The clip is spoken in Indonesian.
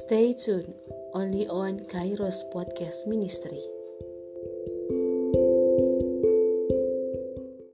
Stay tuned only on Kairos Podcast Ministry.